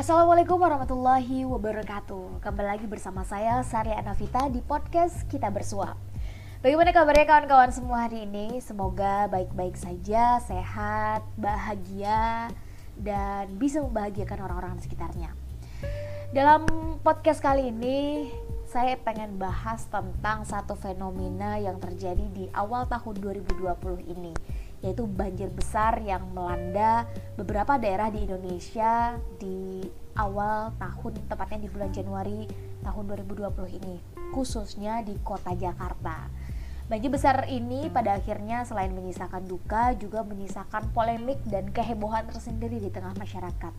Assalamualaikum warahmatullahi wabarakatuh. Kembali lagi bersama saya Sari Anavita di podcast Kita Bersuap Bagaimana kabarnya kawan-kawan semua hari ini? Semoga baik-baik saja, sehat, bahagia, dan bisa membahagiakan orang-orang di sekitarnya. Dalam podcast kali ini saya pengen bahas tentang satu fenomena yang terjadi di awal tahun 2020 ini yaitu banjir besar yang melanda beberapa daerah di Indonesia di awal tahun tepatnya di bulan Januari tahun 2020 ini khususnya di kota Jakarta. Banjir besar ini pada akhirnya selain menyisakan duka juga menyisakan polemik dan kehebohan tersendiri di tengah masyarakat.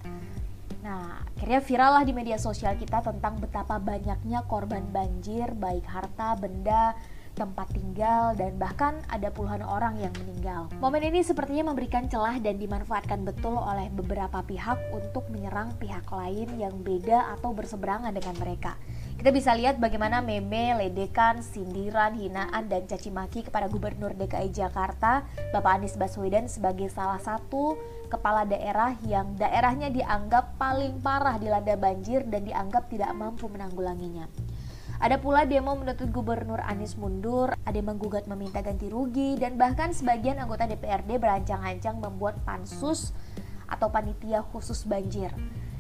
Nah, akhirnya viral lah di media sosial kita tentang betapa banyaknya korban banjir, baik harta, benda, tempat tinggal, dan bahkan ada puluhan orang yang meninggal. Momen ini sepertinya memberikan celah dan dimanfaatkan betul oleh beberapa pihak untuk menyerang pihak lain yang beda atau berseberangan dengan mereka. Kita bisa lihat bagaimana meme, ledekan, sindiran, hinaan, dan caci maki kepada Gubernur DKI Jakarta, Bapak Anies Baswedan sebagai salah satu kepala daerah yang daerahnya dianggap paling parah dilanda banjir dan dianggap tidak mampu menanggulanginya. Ada pula demo menuntut Gubernur Anies mundur, ada yang menggugat meminta ganti rugi, dan bahkan sebagian anggota DPRD berancang-ancang membuat pansus atau panitia khusus banjir.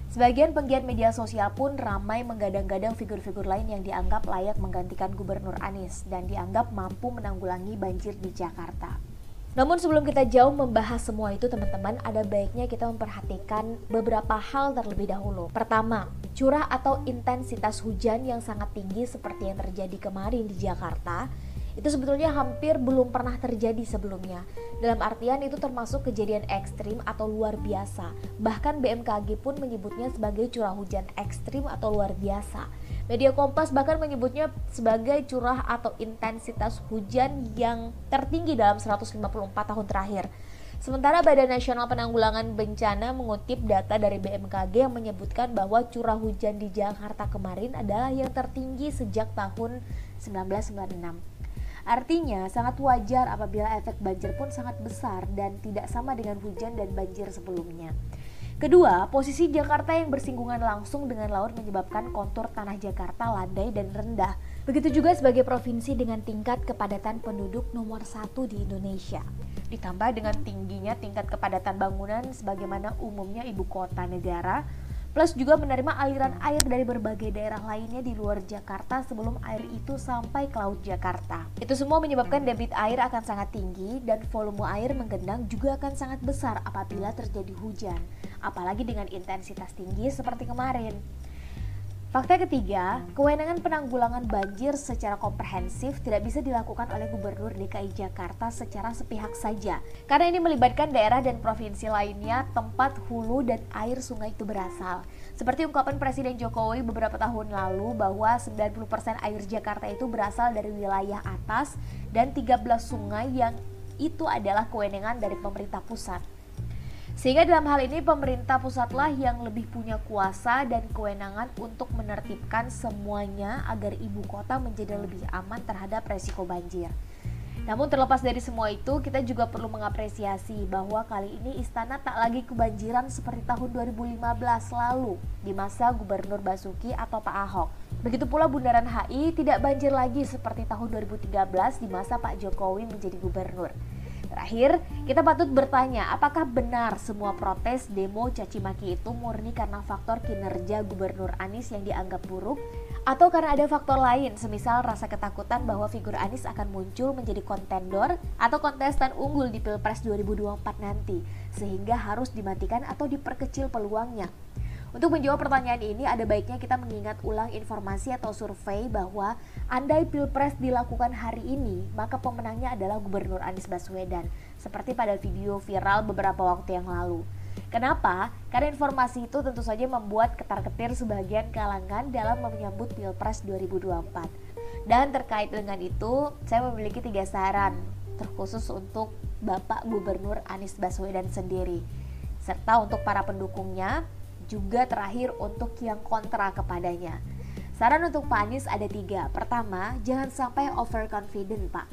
Sebagian penggiat media sosial pun ramai menggadang-gadang figur-figur lain yang dianggap layak menggantikan Gubernur Anies dan dianggap mampu menanggulangi banjir di Jakarta. Namun sebelum kita jauh membahas semua itu teman-teman, ada baiknya kita memperhatikan beberapa hal terlebih dahulu. Pertama, curah atau intensitas hujan yang sangat tinggi seperti yang terjadi kemarin di Jakarta itu sebetulnya hampir belum pernah terjadi sebelumnya. Dalam artian itu termasuk kejadian ekstrim atau luar biasa. Bahkan BMKG pun menyebutnya sebagai curah hujan ekstrim atau luar biasa. Media Kompas bahkan menyebutnya sebagai curah atau intensitas hujan yang tertinggi dalam 154 tahun terakhir. Sementara Badan Nasional Penanggulangan Bencana mengutip data dari BMKG yang menyebutkan bahwa curah hujan di Jakarta kemarin adalah yang tertinggi sejak tahun 1996. Artinya, sangat wajar apabila efek banjir pun sangat besar dan tidak sama dengan hujan dan banjir sebelumnya. Kedua, posisi Jakarta yang bersinggungan langsung dengan laut menyebabkan kontur tanah Jakarta landai dan rendah. Begitu juga sebagai provinsi dengan tingkat kepadatan penduduk nomor satu di Indonesia. Ditambah dengan tingginya tingkat kepadatan bangunan sebagaimana umumnya ibu kota negara, plus juga menerima aliran air dari berbagai daerah lainnya di luar Jakarta sebelum air itu sampai ke laut Jakarta. Itu semua menyebabkan debit air akan sangat tinggi dan volume air menggenang juga akan sangat besar apabila terjadi hujan, apalagi dengan intensitas tinggi seperti kemarin. Fakta ketiga, kewenangan penanggulangan banjir secara komprehensif tidak bisa dilakukan oleh Gubernur DKI Jakarta secara sepihak saja, karena ini melibatkan daerah dan provinsi lainnya tempat hulu dan air sungai itu berasal. Seperti ungkapan Presiden Jokowi beberapa tahun lalu bahwa 90% air Jakarta itu berasal dari wilayah atas dan 13 sungai yang itu adalah kewenangan dari pemerintah pusat. Sehingga dalam hal ini pemerintah pusatlah yang lebih punya kuasa dan kewenangan untuk menertibkan semuanya agar ibu kota menjadi lebih aman terhadap resiko banjir. Namun terlepas dari semua itu, kita juga perlu mengapresiasi bahwa kali ini istana tak lagi kebanjiran seperti tahun 2015 lalu di masa Gubernur Basuki atau Pak Ahok. Begitu pula Bundaran HI tidak banjir lagi seperti tahun 2013 di masa Pak Jokowi menjadi gubernur. Terakhir, kita patut bertanya apakah benar semua protes, demo, caci maki itu murni karena faktor kinerja Gubernur Anies yang dianggap buruk atau karena ada faktor lain semisal rasa ketakutan bahwa figur Anies akan muncul menjadi kontendor atau kontestan unggul di Pilpres 2024 nanti sehingga harus dimatikan atau diperkecil peluangnya. Untuk menjawab pertanyaan ini, ada baiknya kita mengingat ulang informasi atau survei bahwa andai pilpres dilakukan hari ini, maka pemenangnya adalah Gubernur Anies Baswedan, seperti pada video viral beberapa waktu yang lalu. Kenapa? Karena informasi itu tentu saja membuat ketar-ketir sebagian kalangan dalam menyambut Pilpres 2024. Dan terkait dengan itu, saya memiliki tiga saran terkhusus untuk Bapak Gubernur Anies Baswedan sendiri, serta untuk para pendukungnya juga terakhir untuk yang kontra kepadanya. Saran untuk Pak Anies ada tiga. Pertama, jangan sampai overconfident Pak.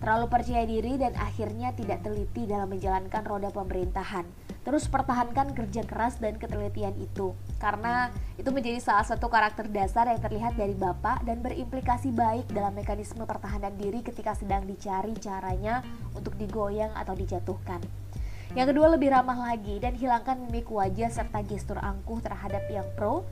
terlalu percaya diri dan akhirnya tidak teliti dalam menjalankan roda pemerintahan. Terus pertahankan kerja keras dan ketelitian itu, karena itu menjadi salah satu karakter dasar yang terlihat dari Bapak dan berimplikasi baik dalam mekanisme pertahanan diri ketika sedang dicari caranya untuk digoyang atau dijatuhkan. Yang kedua lebih ramah lagi dan hilangkan mimik wajah serta gestur angkuh terhadap yang pro,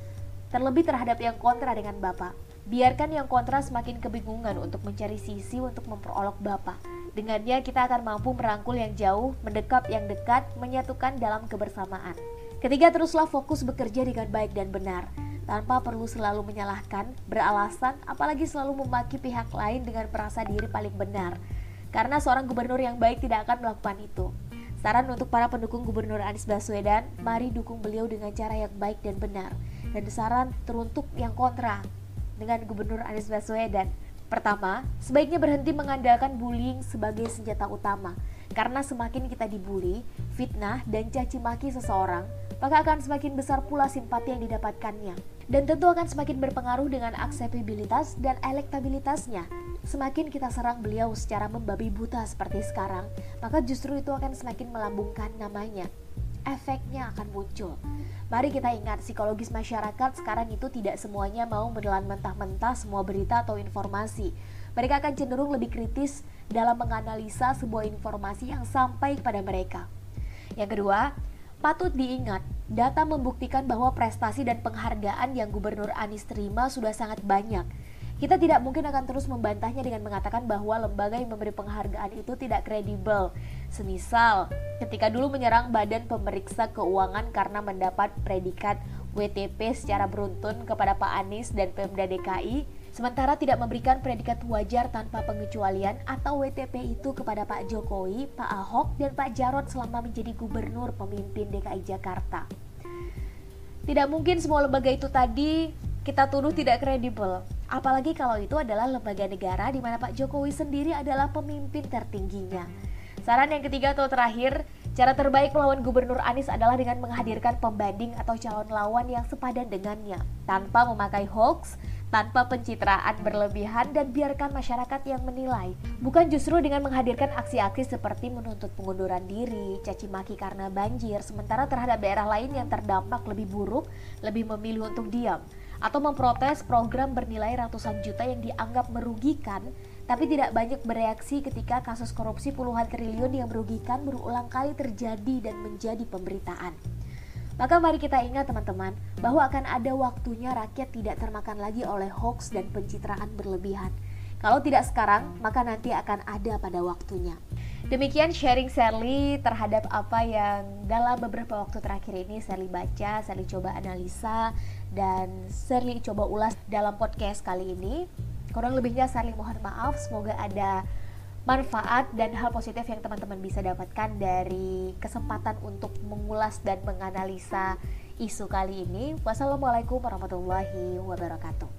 terlebih terhadap yang kontra dengan Bapak. Biarkan yang kontra semakin kebingungan untuk mencari sisi untuk memperolok Bapak. Dengannya kita akan mampu merangkul yang jauh, mendekap yang dekat, menyatukan dalam kebersamaan. Ketiga, teruslah fokus bekerja dengan baik dan benar, tanpa perlu selalu menyalahkan, beralasan, apalagi selalu memaki pihak lain dengan perasa diri paling benar. Karena seorang gubernur yang baik tidak akan melakukan itu. Saran untuk para pendukung Gubernur Anies Baswedan, mari dukung beliau dengan cara yang baik dan benar. Dan saran teruntuk yang kontra, dengan Gubernur Anies Baswedan. Pertama, sebaiknya berhenti mengandalkan bullying sebagai senjata utama. Karena semakin kita dibully, fitnah, dan caci maki seseorang, maka akan semakin besar pula simpati yang didapatkannya. Dan tentu akan semakin berpengaruh dengan akseptabilitas dan elektabilitasnya. Semakin kita serang beliau secara membabi buta seperti sekarang, maka justru itu akan semakin melambungkan namanya efeknya akan muncul. Mari kita ingat, psikologis masyarakat sekarang itu tidak semuanya mau menelan mentah-mentah semua berita atau informasi. Mereka akan cenderung lebih kritis dalam menganalisa sebuah informasi yang sampai kepada mereka. Yang kedua, patut diingat, data membuktikan bahwa prestasi dan penghargaan yang Gubernur Anies terima sudah sangat banyak kita tidak mungkin akan terus membantahnya dengan mengatakan bahwa lembaga yang memberi penghargaan itu tidak kredibel. Semisal, ketika dulu menyerang Badan Pemeriksa Keuangan karena mendapat predikat WTP secara beruntun kepada Pak Anies dan Pemda DKI, sementara tidak memberikan predikat wajar tanpa pengecualian atau WTP itu kepada Pak Jokowi, Pak Ahok, dan Pak Jarot selama menjadi gubernur pemimpin DKI Jakarta. Tidak mungkin semua lembaga itu tadi kita tuduh tidak kredibel. Apalagi kalau itu adalah lembaga negara di mana Pak Jokowi sendiri adalah pemimpin tertingginya. Saran yang ketiga atau terakhir, cara terbaik melawan Gubernur Anies adalah dengan menghadirkan pembanding atau calon lawan yang sepadan dengannya, tanpa memakai hoax, tanpa pencitraan berlebihan dan biarkan masyarakat yang menilai. Bukan justru dengan menghadirkan aksi-aksi seperti menuntut pengunduran diri, caci maki karena banjir, sementara terhadap daerah lain yang terdampak lebih buruk, lebih memilih untuk diam atau memprotes program bernilai ratusan juta yang dianggap merugikan tapi tidak banyak bereaksi ketika kasus korupsi puluhan triliun yang merugikan berulang kali terjadi dan menjadi pemberitaan. Maka mari kita ingat teman-teman bahwa akan ada waktunya rakyat tidak termakan lagi oleh hoax dan pencitraan berlebihan. Kalau tidak sekarang, maka nanti akan ada pada waktunya. Demikian sharing Sally terhadap apa yang dalam beberapa waktu terakhir ini Sally baca, Sally coba analisa, dan Sally coba ulas dalam podcast kali ini. Kurang lebihnya Sally mohon maaf, semoga ada manfaat dan hal positif yang teman-teman bisa dapatkan dari kesempatan untuk mengulas dan menganalisa isu kali ini. Wassalamualaikum warahmatullahi wabarakatuh.